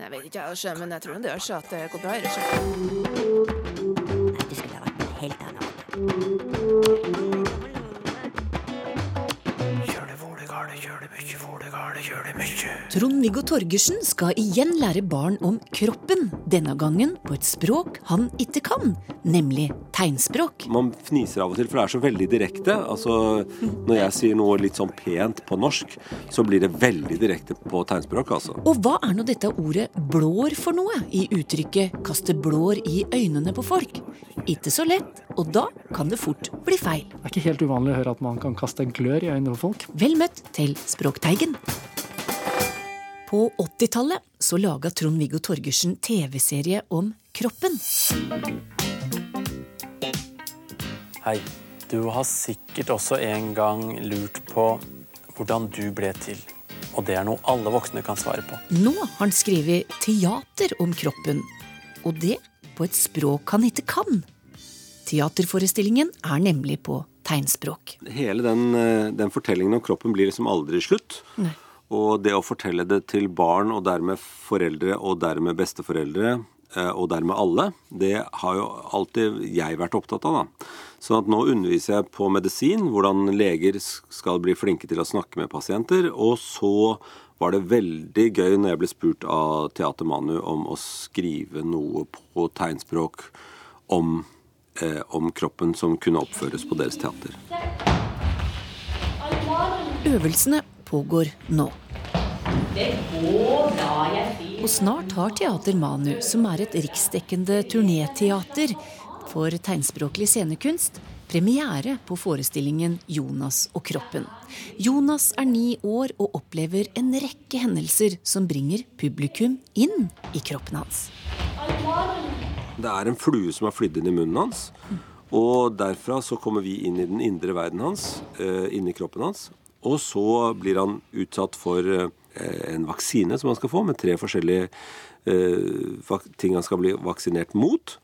Jeg vet ikke, jeg, men jeg tror det gjør seg at det går bra i Russland. Nei, det skulle ha vært noe helt annen Trond-Viggo Torgersen skal igjen lære barn om kroppen, denne gangen på et språk han ikke kan, nemlig tegnspråk. Man fniser av og til, for det er så veldig direkte. Altså, Når jeg sier noe litt sånn pent på norsk, så blir det veldig direkte på tegnspråk, altså. Og hva er nå dette ordet blår for noe i uttrykket 'kaste blår i øynene på folk'? Ikke så lett, og da kan det fort bli feil. Det er ikke helt uvanlig å høre at man kan kaste glør i øynene på folk. Vel møtt til Språkteigen. På 80-tallet så laga Trond-Viggo Torgersen TV-serie om kroppen. Hei. Du har sikkert også en gang lurt på hvordan du ble til. Og det er noe alle voksne kan svare på. Nå har han skrevet teater om kroppen, og det på et språk han ikke kan. Teaterforestillingen er nemlig på tegnspråk. Hele den, eh, den fortellingen om kroppen blir liksom aldri slutt. Nei. Og det å fortelle det til barn, og dermed foreldre, og dermed besteforeldre, eh, og dermed alle, det har jo alltid jeg vært opptatt av. da. Sånn at nå underviser jeg på medisin, hvordan leger skal bli flinke til å snakke med pasienter. Og så var det veldig gøy når jeg ble spurt av Teater Manu om å skrive noe på tegnspråk om, eh, om kroppen som kunne oppføres på deres teater. Øvelsene pågår nå. Og snart har Teater Manu, som er et riksdekkende turnéteater for tegnspråklig scenekunst, premiere på forestillingen 'Jonas og kroppen'. Jonas er ni år og opplever en rekke hendelser som bringer publikum inn i kroppen hans. Det er en flue som har flydd inn i munnen hans. Og derfra så kommer vi inn i den indre verden hans, inni inn i kroppen hans. Og så blir han utsatt for eh, en vaksine som han skal få, med tre forskjellige eh, ting han skal bli vaksinert mot.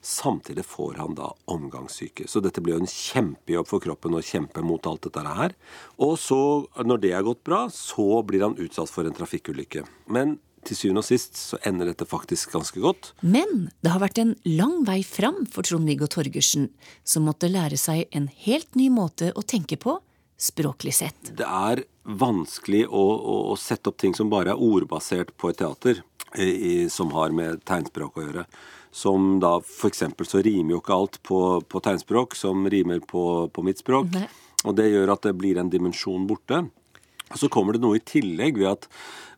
Samtidig får han da omgangssyke. Så dette blir jo en kjempejobb for kroppen å kjempe mot alt dette her. Og så, når det er gått bra, så blir han utsatt for en trafikkulykke. Men til syvende og sist så ender dette faktisk ganske godt. Men det har vært en lang vei fram for Trond-Viggo Torgersen, som måtte lære seg en helt ny måte å tenke på, språklig sett. Det er vanskelig å, å, å sette opp ting som bare er ordbasert på et teater, i, som har med tegnspråk å gjøre. Som da eksempel så rimer jo ikke alt på, på tegnspråk som rimer på, på mitt språk. Nei. Og det gjør at det blir en dimensjon borte. Så kommer det noe i tillegg ved at,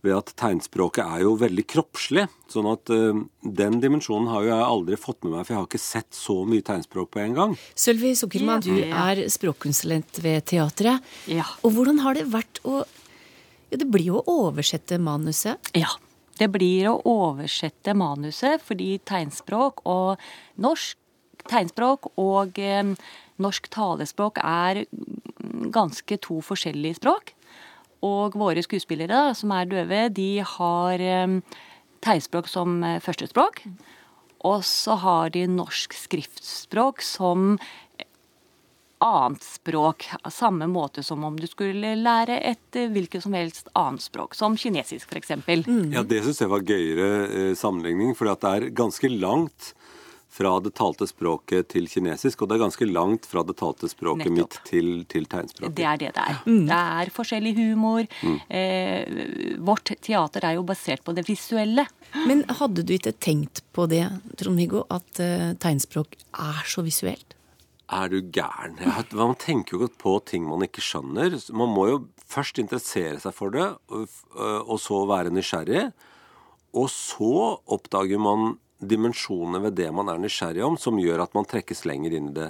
ved at tegnspråket er jo veldig kroppslig. Sånn at eh, den dimensjonen har jo jeg aldri fått med meg, for jeg har ikke sett så mye tegnspråk på en gang. Sølvi Sukkermann, du er språkkonsulent ved teatret. Ja. Og hvordan har det vært å ja, Det blir jo å oversette manuset. Ja. Det blir å oversette manuset fordi tegnspråk og norsk tegnspråk og eh, norsk talespråk er ganske to forskjellige språk. Og våre skuespillere, da, som er døve, de har eh, tegnspråk som eh, førstespråk. Og så har de norsk skriftspråk som annet språk. Samme måte som om du skulle lære et eh, hvilket som helst annet språk. Som kinesisk, f.eks. Ja, Det syns jeg var gøyere eh, sammenligning, for det er ganske langt fra det talte språket til kinesisk, og det er ganske langt fra det talte språket Nettopp. mitt til, til tegnspråket. Det er det det er. Det er forskjellig humor. Eh, vårt teater er jo basert på det visuelle. Men hadde du ikke tenkt på det, Trond-Viggo, at eh, tegnspråk er så visuelt? Er du gæren? Ja, Man tenker jo ikke på ting man ikke skjønner. Man må jo først interessere seg for det, og, og så være nysgjerrig. Og så oppdager man dimensjoner ved det man er nysgjerrig om, som gjør at man trekkes lenger inn i det.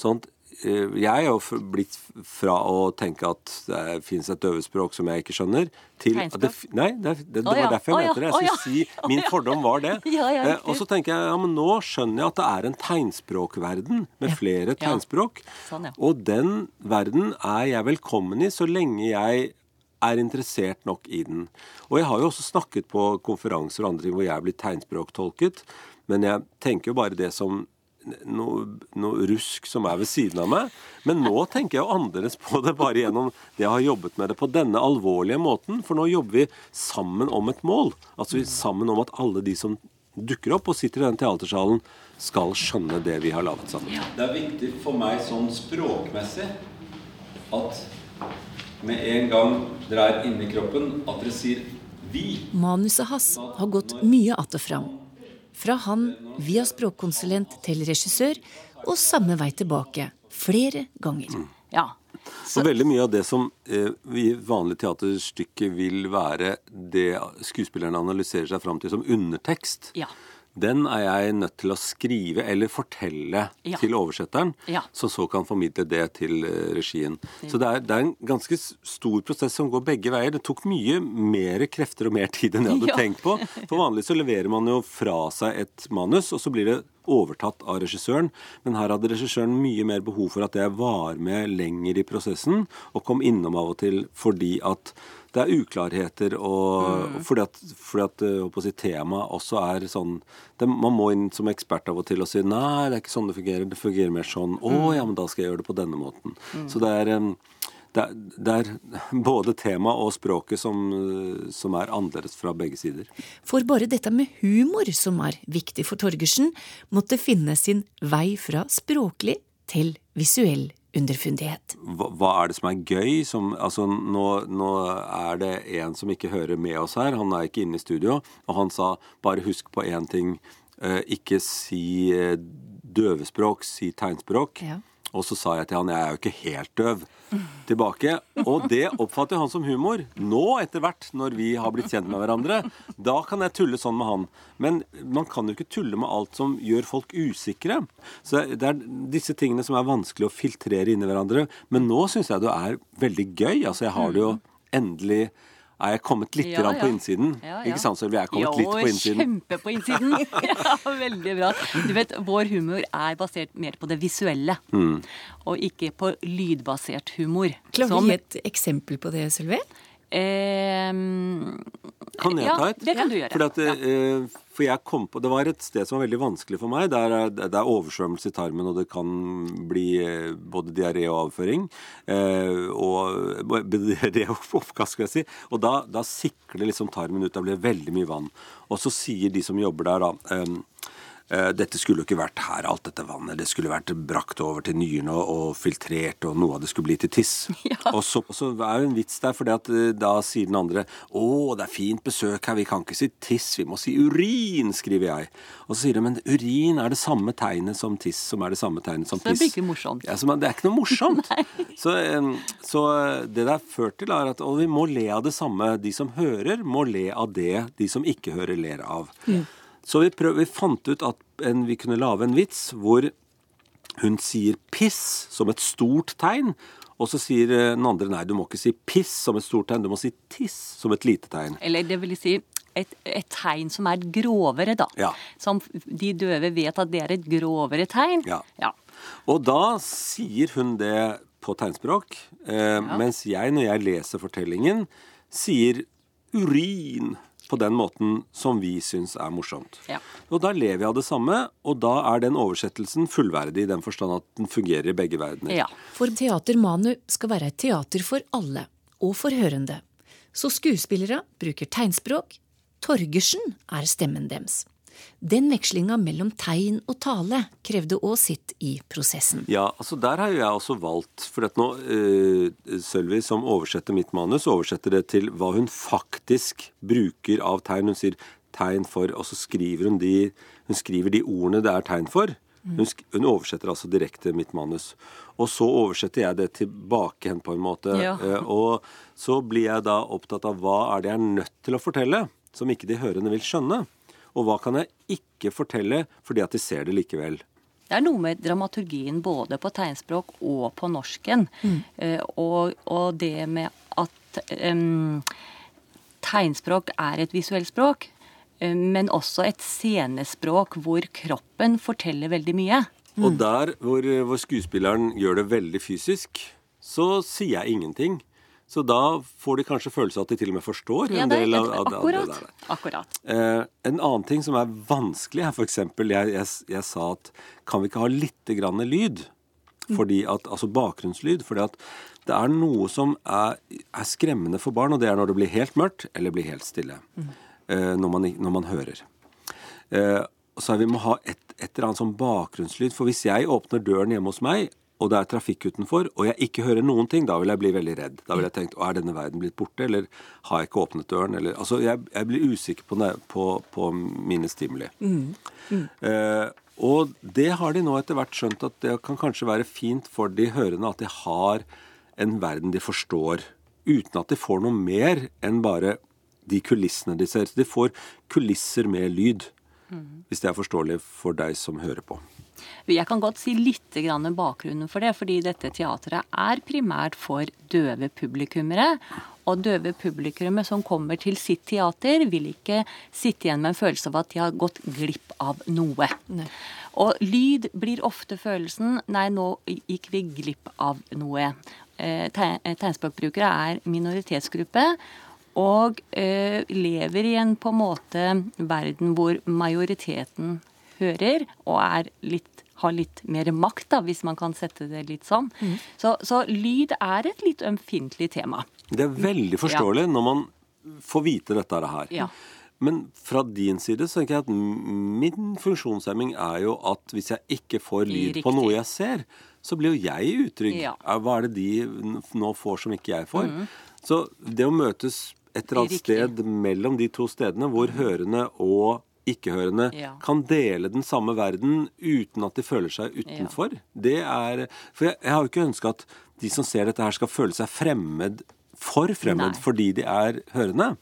Sånn at eh, jeg er jo blitt fra å tenke at det fins et døvespråk som jeg ikke skjønner, til at det, Nei, det, det, det var derfor jeg mente det. Jeg skulle si Min fordom var det. Ja, ja, Eh, og så tenker jeg ja, men nå skjønner jeg at det er en tegnspråkverden med flere tegnspråk. Sånn. Og den verden er jeg velkommen i så lenge jeg er interessert nok i den. Og jeg har jo også snakket på konferanser og andre ting hvor jeg er blitt tegnspråktolket, men jeg tenker jo bare det som noe, noe rusk som er ved siden av meg. Men nå tenker jeg jo annerledes på det bare gjennom det jeg har jobbet med det på denne alvorlige måten. For nå jobber vi sammen om et mål. Altså vi er sammen om at alle de som dukker opp og sitter i den teatersalen, skal skjønne det vi har laget sammen. Det er viktig for meg sånn språkmessig at med en gang dere er inni kroppen, at dere sier vi. Manuset hans har gått mye att og fram. Fra han via språkkonsulent til regissør, og samme vei tilbake. Flere ganger. Ja. Og veldig mye av det som eh, i vanlig teaterstykke vil være det skuespillerne analyserer seg fram til som undertekst, Ja. Den er jeg nødt til å skrive eller fortelle Ja. til oversetteren, Ja. som så kan formidle det til eh, regien. Så det er, det er en ganske stor prosess som går begge veier. Det tok mye mer krefter og mer tid enn jeg hadde Ja. tenkt på. For vanlig så leverer man jo fra seg et manus, og så blir det overtatt av regissøren. Men her hadde regissøren mye mer behov for at jeg var med lenger i prosessen, og kom innom av og til fordi at det er uklarheter, og Mm. fordi at, fordi at eh, si, temaet også er sånn det, Man må inn som ekspert av og til og si nei, det er ikke sånn det fungerer, det fungerer mer sånn. Å Mm. ja, men da skal jeg gjøre det på denne måten. Så det er det er, det er både tema og språket som, eh, som er annerledes fra begge sider. For bare dette med humor, som er viktig for Torgersen, måtte finne sin vei fra språklig til visuell underfundighet. hva, hva er det som er gøy? Som, altså, nå, nå er det en som ikke hører med oss her. Han er ikke inne i studio. Og han sa bare husk på én ting. Eh, ikke si eh, døvespråk, si tegnspråk. Ja. Og så sa jeg til han jeg er jo ikke helt døv. Tilbake. Og det oppfatter han som humor. Nå etter hvert, når vi har blitt kjent med hverandre, da kan jeg tulle sånn med han. Men man kan jo ikke tulle med alt som gjør folk usikre. Så det er disse tingene som er vanskelig å filtrere inn i hverandre. Men nå syns jeg det er veldig gøy. Altså, jeg har det jo endelig er jeg kommet litt Ja, grann på innsiden? Ja, ja. Ikke sant, Sølvi? Jeg er kommet litt på innsiden. kjempe på innsiden. ja, veldig bra. Du vet, Vår humor er basert mer på det visuelle, Mm. og ikke på lydbasert humor. Klarer du å gi et eksempel på det, Sølvi? Ehm, Kan jeg ta et? det kan du gjøre. At, ja. for jeg kom på, Det var et sted som var veldig vanskelig for meg. Der er, det er oversvømmelse i tarmen, og det kan bli eh, både diaré og avføring. Eh, og diaré og oppkast, skal jeg si. Og da, da sikler liksom tarmen ut. Da blir veldig mye vann. Og så sier de som jobber der, da eh, dette skulle jo ikke vært her, alt dette vannet. Det skulle vært brakt over til nyrene og, filtrert, og noe av det skulle bli til tiss. Og så, så er det en vits der, for da sier den andre å, det er fint besøk her, vi kan ikke si tiss, vi må si urin, skriver jeg. Og så sier de men urin er det samme tegnet som tiss, som er det samme tegnet som tiss'. Så det blir ikke morsomt. Ja, det er ikke noe morsomt. så, så det det er ført til, er at og vi må le av det samme. De som hører, må le av det de som ikke hører, ler av. Så vi, prøv, vi fant ut at en, vi kunne lage en vits hvor hun sier piss som et stort tegn. Og så sier eh, den andre nei, du må ikke si piss som et stort tegn, du må si tiss som et lite tegn. Eller det vil si et, et tegn som er grovere, da. Ja. Som de døve vet at det er et grovere tegn. Ja. ja. Og da sier hun det på tegnspråk, eh, mens jeg, når jeg leser fortellingen, sier urin på den måten som vi syns er morsomt. Ja. Og da ler vi av det samme, og da er den oversettelsen fullverdig i den forstand at den fungerer i begge verdener. ja. For Teater Manu skal være et teater for alle, og for hørende. Så skuespillere bruker tegnspråk. Torgersen er stemmen deres. Den vekslinga mellom tegn og tale krevde òg sitt i prosessen. Ja, altså der har jo jeg også valgt, for at nå eh, Sølvi som oversetter mitt manus, oversetter det til hva hun faktisk bruker av tegn. Hun sier tegn for, og så skriver hun de, hun skriver de ordene det er tegn for. Hun, sk hun oversetter altså direkte mitt manus. Og så oversetter jeg det tilbake igjen på en måte. Ja. Eh, og så blir jeg da opptatt av hva er det jeg er nødt til å fortelle, som ikke de hørende vil skjønne. Og hva kan jeg ikke fortelle fordi at de ser det likevel. Det er noe med dramaturgien både på tegnspråk og på norsken. Eh, og, og det med at em, tegnspråk er et visuelt språk, eh, men også et scenespråk hvor kroppen forteller veldig mye. Og der hvor, hvor skuespilleren gjør det veldig fysisk, så sier jeg ingenting. Så da får de kanskje følelse av at de til og med forstår Ja, en det er del av, av, av det der. Akkurat. Eh, en annen ting som er vanskelig, er f.eks. Jeg, jeg, jeg sa at kan vi ikke ha litt grann lyd? Fordi at, altså bakgrunnslyd. fordi at det er noe som er, er skremmende for barn, og det er når det blir helt mørkt eller blir helt stille. Eh, når, man, når man hører. Eh, så vi må ha et, et eller annet sånn bakgrunnslyd. For hvis jeg åpner døren hjemme hos meg, og det er trafikk utenfor, og jeg ikke hører noen ting, da vil jeg bli veldig redd. Da vil jeg tenke er denne verden blitt borte, eller har jeg ikke åpnet døren? Eller, altså, jeg, jeg blir usikker på, på, på mine stimuli. Eh, og det har de nå etter hvert skjønt at det kan kanskje være fint for de hørende at de har en verden de forstår, uten at de får noe mer enn bare de kulissene de ser. Så de får kulisser med lyd, hvis det er forståelig for deg som hører på. Jeg kan godt si litt grann bakgrunnen for det, fordi dette teatret er primært for døve publikummere. Og døve publikummere som kommer til sitt teater, vil ikke sitte igjen med en følelse av at de har gått glipp av noe. Og lyd blir ofte følelsen Nei, nå gikk vi glipp av noe. Eh, eh, Tegnspråkbrukere er minoritetsgruppe. Og eh, lever i en på en måte verden hvor majoriteten hører, og er litt, har litt mer makt, da, hvis man kan sette det litt sånn. Så, så lyd er et litt ømfintlig tema. Det er veldig forståelig når man får vite dette her. Ja. Men fra din side så tenker jeg at min funksjonshemming er jo at hvis jeg ikke får lyd på noe jeg ser, så blir jo jeg utrygg. Ja. Er- Hva er det de nå får som ikke jeg får? Så det å møtes et eller annet sted mellom de to stedene, hvor hørende og ikke-hørende Ja. kan dele den samme verden uten at de føler seg utenfor, det er For jeg, jeg har jo ikke ønska at de som ser dette her, skal føle seg fremmed, for fremmed, Nei. fordi de er hørende.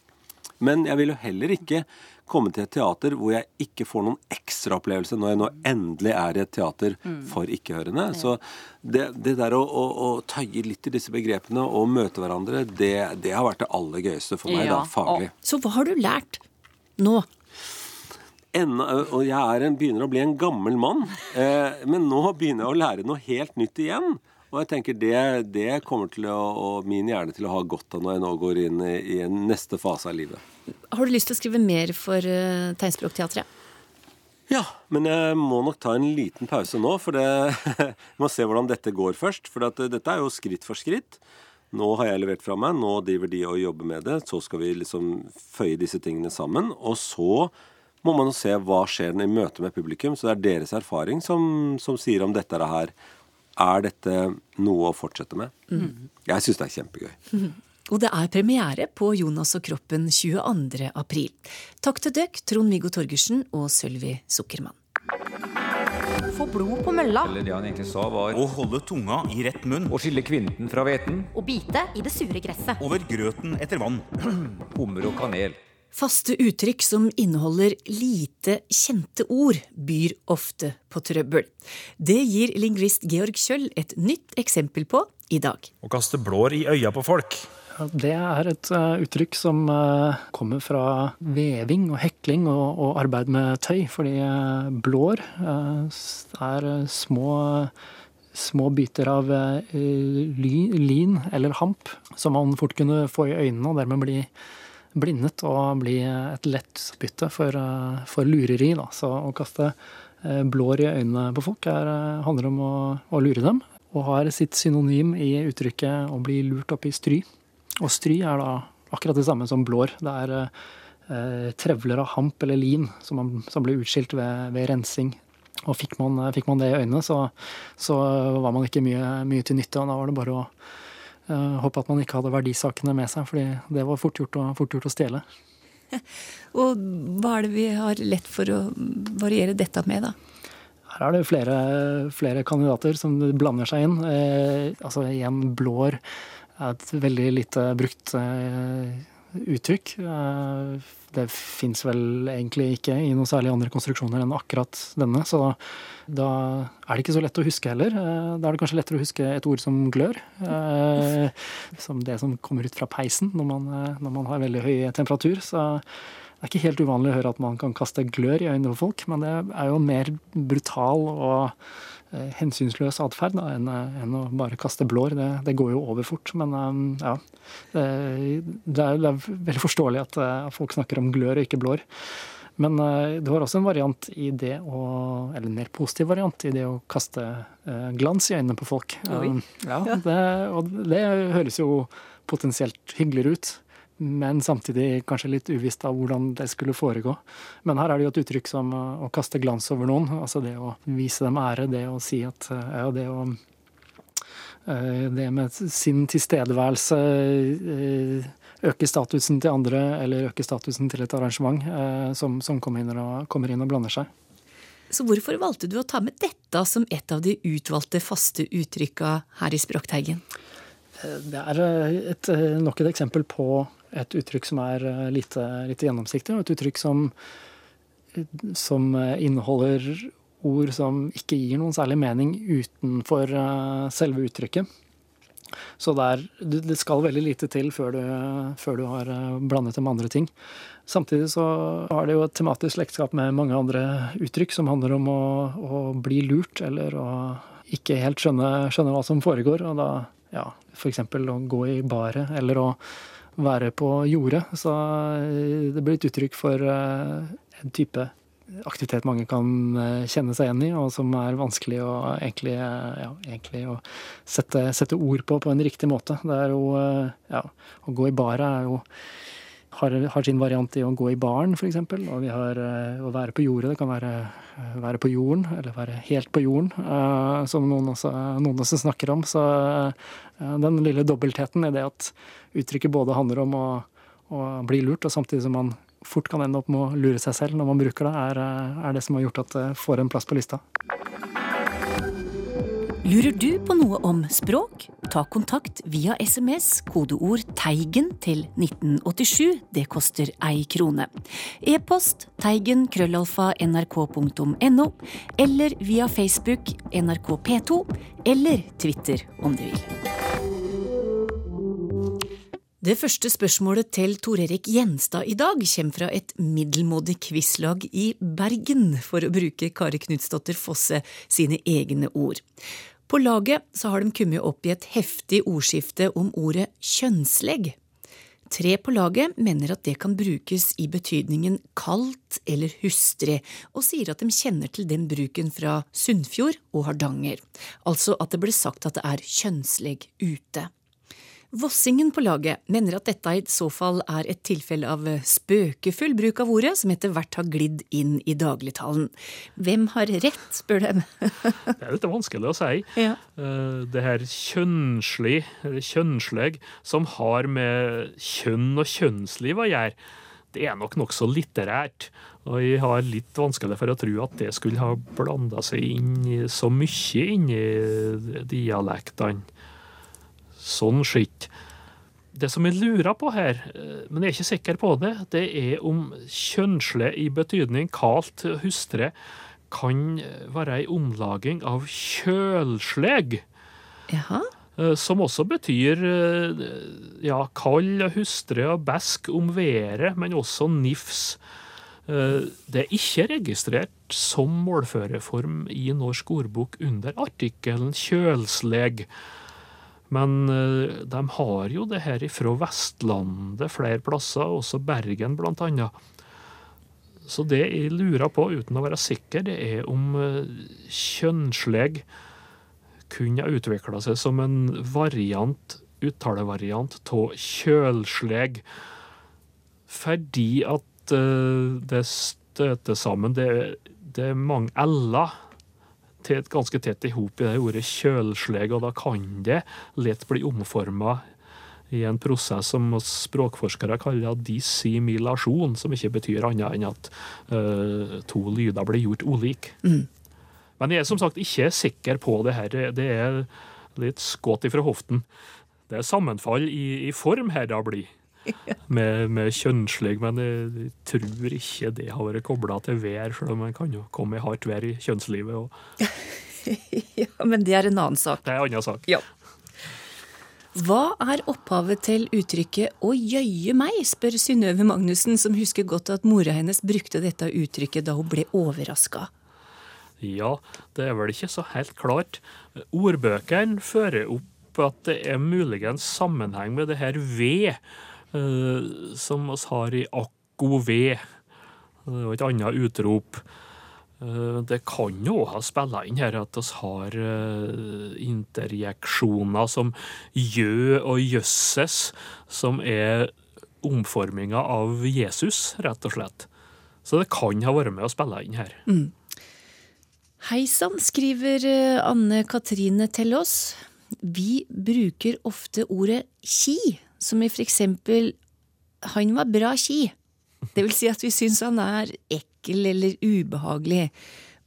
Men jeg vil jo heller ikke komme til et teater hvor jeg ikke får noen ekstraopplevelse når jeg nå endelig er i et teater Mm. for ikke-hørende. Så det, det der å, å, å tøye litt i disse begrepene og møte hverandre, det, det har vært det aller gøyeste for meg, Ja, da, faglig. Så hva har du lært nå? Enda, og jeg er en, begynner å bli en gammel mann, eh, men nå begynner jeg å lære noe helt nytt igjen. Og jeg tenker det, det kommer til å, og min hjerne til å ha godt av når jeg nå går inn i, i en neste fase av livet. Har du lyst til å skrive mer for uh, Tegnspråkteatret? Ja, men jeg må nok ta en liten pause nå, for det, jeg må se hvordan dette går først. For at, eh, dette er jo skritt for skritt. Nå har jeg levert fra meg, nå driver de og jobber med det. Så skal vi liksom føye disse tingene sammen. Og så må man se hva skjer i møte med publikum. Så det er deres erfaring som, som sier om dette er det her. Er dette noe å fortsette med? Jeg syns det er kjempegøy. Og det er premiere på Jonas og kroppen 22. april. Takk til døkk, Trond-Viggo Torgersen og Sølvi Sukkermann. Få blod på mølla Eller det han egentlig sa var Å holde tunga i rett munn. å skille kvinten fra hveten, og bite i det sure gresset. Over grøten etter vann. hummer og kanel. Faste uttrykk som inneholder lite kjente ord, byr ofte på trøbbel. Det gir lingvist Georg Kjøll et nytt eksempel på i dag. Å kaste blår i øya på folk. Det er et eh, uttrykk som eh, kommer fra veving og hekling og, arbeid med tøy. Fordi eh, blår er små, små biter av lin eller hamp som man fort kunne få i øynene og dermed bli blindet og bli et lett bytte for, eh, for lureri. Da. Så å kaste eh, blår i øynene på folk er, eh, handler om å, å lure dem. Og har sitt synonym i uttrykket å bli lurt opp i stry. Og stry er da akkurat det samme som blår. Det er eh, trevler av hamp eller lin som, man, som blir utskilt ved, ved rensing. Og fikk man, fikk man det i øynene, så, så var man ikke mye, mye til nytte. Og da var det bare å håpe at man ikke hadde verdisakene med seg, fordi det var fort gjort, å, fort gjort å stjele. Og hva er det vi har lett for å variere dette med, da? Her er det flere, flere kandidater som blander seg inn. Eh, altså igjen, blår er et veldig lite brukt eh, uttrykk. Eh, det fins vel egentlig ikke i noen særlig andre konstruksjoner enn akkurat denne, så da er det ikke så lett å huske heller. Eh, da er det kanskje lettere å huske et ord som glør. Eh, som det som kommer ut fra peisen når man, når man har veldig høy temperatur. Så det er ikke helt uvanlig å høre at man kan kaste glør i øynene på folk, men det er jo mer brutal og hensynsløs atferd enn, enn å bare kaste blår. Det, det går jo over fort. Men eh, ja, det, det, er, det er veldig forståelig at eh, folk snakker om glør og ikke blår. Men eh, det var også en variant i det å Eller en mer positiv variant i det å kaste eh, glans i øynene på folk. Eh, Ja, det, og det høres jo potensielt hyggeligere ut. Men samtidig kanskje litt uvisst av hvordan det skulle foregå. Men her er det jo et uttrykk som å kaste glans over noen. Altså det å vise dem ære, det å si at eh, ja, det å eh, Det med sin tilstedeværelse eh, øke statusen til andre, eller øke statusen til et arrangement, som, som kommer, inn og, kommer inn og blander seg. Så hvorfor valgte du å ta med dette som et av de utvalgte faste uttrykka her i Språkteigen? Det er et, nok et eksempel på et uttrykk som er eh, lite, lite gjennomsiktig, og et uttrykk som, som inneholder ord som ikke gir noen særlig mening utenfor eh, selve uttrykket. Så det, er, det skal veldig lite til før du, før du har eh, blandet det med andre ting. Samtidig så har det jo et tematisk slektskap med mange andre uttrykk som handler om å, å bli lurt, eller å ikke helt skjønne, skjønne hva som foregår. Og da ja, f.eks. å gå i baret, eller å være på jordet. Så eh, det blir et uttrykk for eh, en type aktivitet mange kan eh, kjenne seg igjen i, og som er vanskelig å egentlig, ja, egentlig å sette, sette ord på på en riktig måte. Det er jo Ja, å gå i baret er jo har, har sin variant i å gå i baren, f.eks. Og vi har eh, å være på jordet. Det kan være eh, være på jorden, eller være helt på jorden, eh, som noen også, noen også snakker om. Så den lille dobbeltheten i det at uttrykket både handler om å, å bli lurt, og samtidig som man fort kan ende opp med å lure seg selv når man bruker det, er, er det som har gjort at det får en plass på lista. Lurer du på noe om språk? Ta kontakt via SMS, kodeord 'Teigen' til 1987. Det koster ei krone. E-post teigen krøllalfa nrk.no, eller via Facebook NRK P2, eller Twitter om du vil. Det første spørsmålet til Tor Erik Gjenstad i dag kommer fra et middelmådig quizlag i Bergen, for å bruke Kari Knutsdotter Fosse sine egne ord. På laget så har de kommet opp i et heftig ordskifte om ordet kjønnslegg. Tre på laget mener at det kan brukes i betydningen kaldt eller hustrig, og sier at de kjenner til den bruken fra Sunnfjord og Hardanger, altså at det ble sagt at det er kjønnslegg ute. Vossingen på laget mener at dette i så fall er et tilfelle av spøkefull bruk av ordet, som etter hvert har glidd inn i dagligtalen. Hvem har rett, spør dem. Det er litt vanskelig å si. Ja. Eh, Det her kjønnslig, eller kjønnsleg, som har med kjønn og kjønnsliv å gjøre, det er nok nokså litterært. Og jeg har litt vanskelig for å tro at det skulle ha blanda seg inn så mye inn i dialektene. Sånn skitt. Det som jeg lurer på her, eh, men jeg er ikke sikker på det, det er om kjønnsle i betydning kalt hustre kan være ei omlaging av kjølsleg. Jaha. Eh, Som også betyr eh, ja, kald hustre og besk om været, men også nifs. Det er ikke registrert som målføreform i Norsk ordbok under artikkelen kjølsleg. Men eh, de har jo det her fra Vestlandet flere plasser, også Bergen annet. Så det jeg lurer på, uten å være sikker, det er om eh, kjønnsleg kunne utvikla seg som en variant, uttalevariant av kjølsleg. Fordi at eh, det støter sammen Det, det er mange l-er tett, ganske tett i hop i det ordet kjølsleg, og da kan det lett bli omforma i en prosess som språkforskere kaller dissimilasjon, som ikke betyr annet enn at uh, to lyder blir gjort ulike. Mm. Men jeg er som sagt ikke sikker på det her. Det er litt skutt ifra hoften. Det er sammenfall i, i form her da blir, med, med kjønnslig, men jeg tror ikke det har vært kobla til vær, selv om man kan jo komme i hardt vær i kjønnslivet. Og Ja, men det er en annen sak. det er en annen sak. Ja. Hva er opphavet til uttrykket 'å jøye meg', spør Synnøve Magnussen, som husker godt at mora hennes brukte dette uttrykket da hun ble overraska. Ja, det er vel ikke så helt klart. Ordbøkene fører opp at det er muligens sammenheng med det her ved, som oss har i akko ved. Det var et annet utrop. Eh, Det kan jo ha spilla inn her at vi har eh, interjeksjoner som gjø og jøsses, som er omforminga av Jesus, rett og slett. Så det kan ha vært med å spille inn her. Hei sann, skriver eh, Anne Katrine til oss. Vi bruker ofte ordet ki, som i for eksempel han var bra ki. Det vil si at vi syns han er ekkel eller ubehagelig.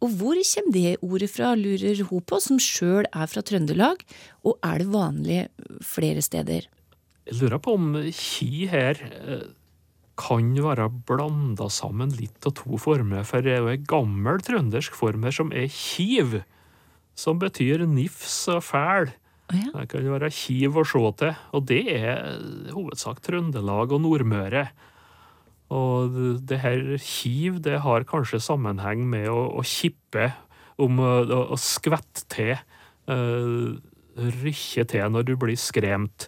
Og hvor kommer det ordet fra, lurer hun på, som sjøl er fra Trøndelag, og er det vanlig flere steder? Jeg lurer på om ki her eh, kan være blanda sammen litt av to former, for det er jo en gammel trøndersk form her som er kiv, som betyr nifs og fæl. Det kan være kiv å se til, og det er hovedsak Trøndelag og Nordmøre. Og det her kiv det har kanskje sammenheng med å, å kippe, om å, å skvette til, uh, rykke til når du blir skremt.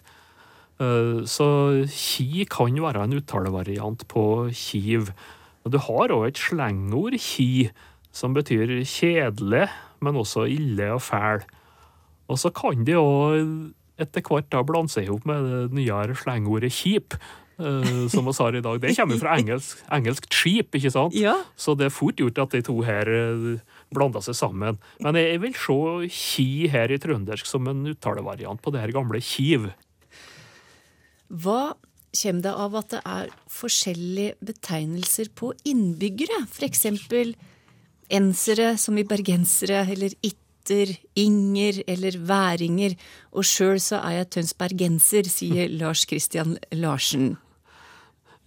Uh, Så ki kan være en uttalevariant på kiv. Og du har òg et slengord, ki, som betyr kjedelig, men også ille og fæl. Og så kan det jo etter hvert da blande seg ihop med det nyere slengordet kjip, Uh, som vi har i dag. Det kommer fra engelsk, engelsk cheap, ikke sant? Så det er fort gjort at de to her uh, blanda seg sammen. Men jeg vil se ki her i trøndersk som en uttalevariant på det her gamle kiv. Hva kommer det av at det er forskjellige betegnelser på innbyggere? Eksempel ensere som i bergensere, eller itter, inger eller væringer. Og sjøl så er jeg tønsbergenser, sier Lars Christian Larsen.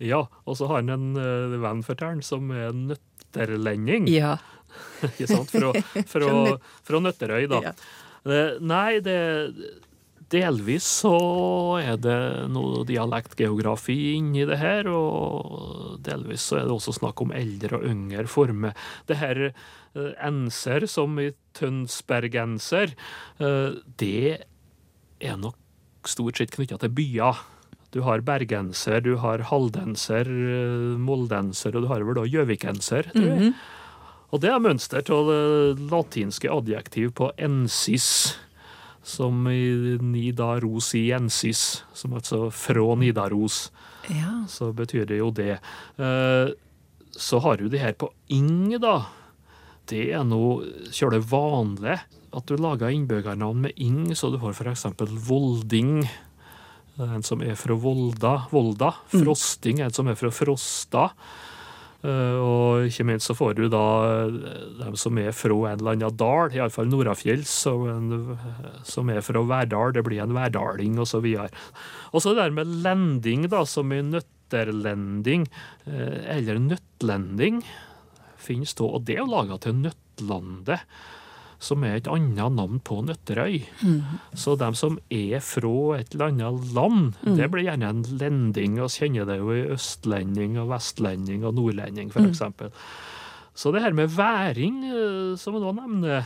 Ja, og så har han en uh, venn for tær'n som er nøtterlending. Ja. Ikke sant? Fra, fra, Fra Nøtterøy, da. Ja. Eh, nei, det Delvis så er det noe dialektgeografi inni det her, og delvis så er det også snakk om eldre og yngre former. Det her eh, enser som i tønsbergenser, eh, det er nok stort sett knytta til byer. Du har bergenser, du har haldenser, eh, moldenser, og du har vel da gjøvikenser, tror jeg. Og det er mønster av det latinske adjektiv på ensis, som i Nidaros i ensis, som altså fra Nidaros. Ja. Så betyr det jo det. Eh, Så har du det her på ing, da. Det er noe kjølig vanlig at du lager innbyggernavn med ing, så du har for eksempel Volding. Er En som er fra Volda. Volda. Frosting er en som er fra Frosta. Eh, Og ikke minst så får du da eh, dem som er fra en eller annen dal, iallfall Norafjells, som, som er fra Verdal. Det blir en værdaling, videre. Og så det der med lending, da, som i nøtterlending, eh, eller nøttlending, finnes da. Og det er jo laga til Nøttlandet, som er et annet navn på Nøtterøy. Så de som er fra et eller annet land, Mm. det blir gjerne en lending. Og kjenner det jo i østlending og vestlending og nordlending, for Mm. Så det her med væring, eh, som vi nå nevner,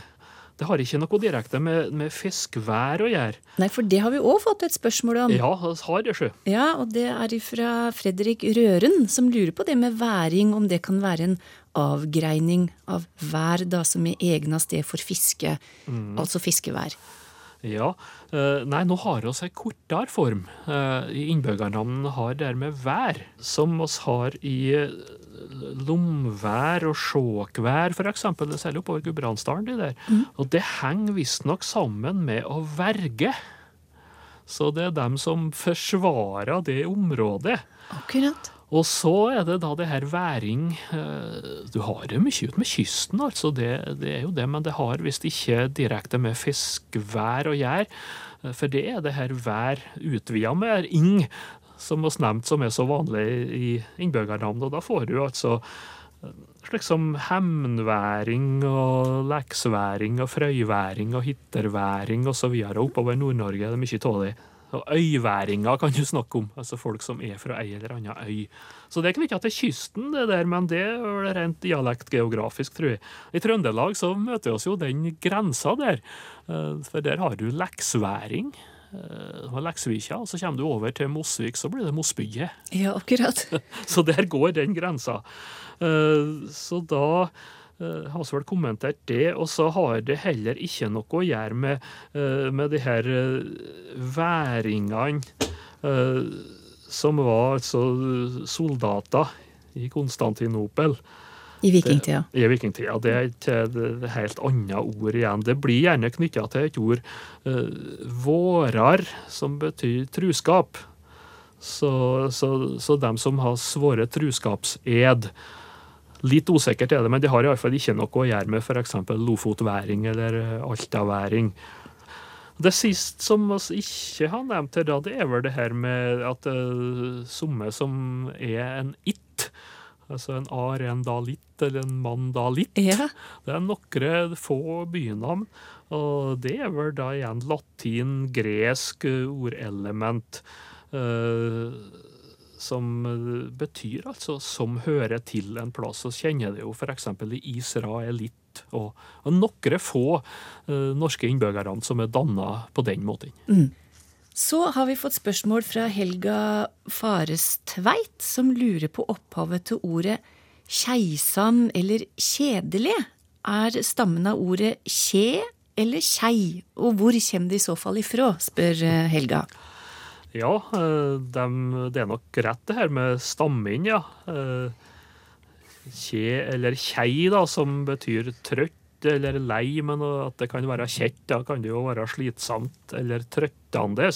det har ikke noe direkte med, med fiskvær å gjøre. Nei, for det har vi òg fått et spørsmål om. Ja, har det, sjø. Ja, og det er fra Fredrik Røren, som lurer på det med væring, om det kan være en avgreining av vær, da, som er egna sted for fiske, Mm. altså fiskevær. Ja. eh, Nei, nå har vi en kortere form. Innbyggernavnene har dermed vær, som oss har i eh, lomvær og sjåkvær. Det særlig oppover Gudbrandsdalen, de der. Og det henger visstnok sammen med å verge. Så det er dem som forsvarer det området. Akkurat. Og så er det da det her væring eh, Du har det mye ut med kysten, altså. Det, det er jo det, men det har visst ikke direkte med fiskevær å gjøre. Eh, For det er det her vær utvida med ing, som vi nevnt, som er så vanlig i innbyggernavn. Og da får du altså eh, slik som hemnværing og leksværing og frøyværing og hitterværing osv. oppover Nord-Norge. Det er mye det. Øyværinger kan du snakke om, altså folk som er fra ei eller anna øy. Så det er knytta til kysten, det der, men det er vel rent dialektgeografisk, tror jeg. I Trøndelag så møter vi oss jo den grensa der, eh, for der har du leksværing. eh, Og Leksvika, og så kommer du over til Mosvik, så blir det Mosbygget. Ja, akkurat. Så der går den grensa. Eh, Så da har vi vel kommentert det, og så har det heller ikke noe å gjøre med, eh, med de her eh, væringene eh, som var altså soldater i Konstantinopel. I vikingtida. Det, I vikingtida. Det er et et helt annet ord igjen. Det blir gjerne knytta til et ord uh, vårar, som betyr truskap. Så, så, så dem som har svoret truskapsed Litt usikkert er det, men det har iallfall ikke noe å gjøre med f.eks. lofotværing eller eh, altaværing. Det siste som vi ikke har nevnt her, da, det er vel det her med at uh, somme som er en it, altså en arendalit eller en mandalit, Ja. det er noen få bynavn. Og det er vel da igjen latin, gresk uh, ordelement. uh, som uh, betyr altså 'som hører til en plass'. Og kjenner det jo f.eks. i israelitt og, og noen få uh, norske innbyggere som er danna på den måten. Mm. Så har vi fått spørsmål fra Helga Farestveit, som lurer på opphavet til ordet keisam eller kjedelig. Er stammen av ordet kje eller kjei, og hvor kommer det i så fall ifra, spør Helga. Helga. Ja, de, det er nok rett det her med stamming, ja. Eh, Kje eller kjei, da, som betyr trøtt eller lei, men at det kan være kjett, da kan det jo være slitsomt eller trøttende.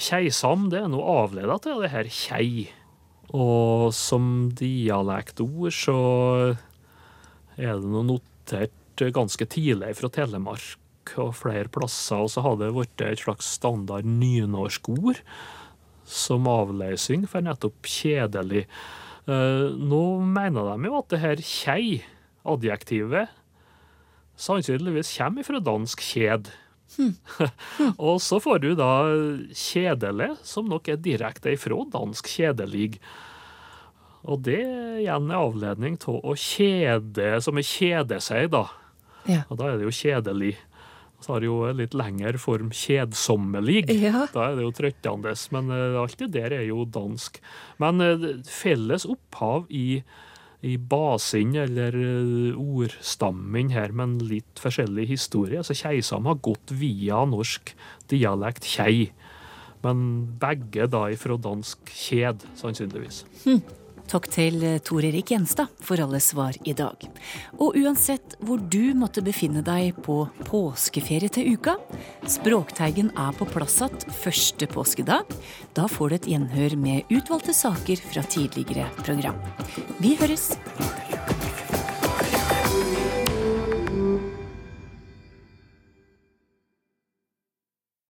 Keisam, det er noe avleda til det her kjei. Og som dialektord så er det noe notert ganske tidlig fra Telemark og flere plasser, og så har det blitt et slags standard nynorskord som avløsning for nettopp kjedelig. Eh, nå mener de jo at det her kjei, adjektivet, sannsynligvis kommer fra dansk kjed. og så får du da kjedelig, som nok er direkte ifra dansk kjedelig. Og det igjen er avledning til å kjede, som er kjede seg, da. Ja. Og da er det jo kjedelig. Så har jo en litt lengre form kjedsommelig. Ja. Da er det jo trøttende. Men eh, alt det der er jo dansk. Men eh, felles opphav i, i basen eller ordstammen ordstamming her, men litt forskjellig historie. Så keisam har gått via norsk dialekt kjei. Men begge da ifra dansk kjed, sannsynligvis. Hm. Takk til Tor Erik Gjenstad for alle svar i dag. Og uansett hvor du måtte befinne deg på påskeferie til uka, Språkteigen er på plass igjen første påskedag. Da får du et gjenhør med utvalgte saker fra tidligere program. Vi høres!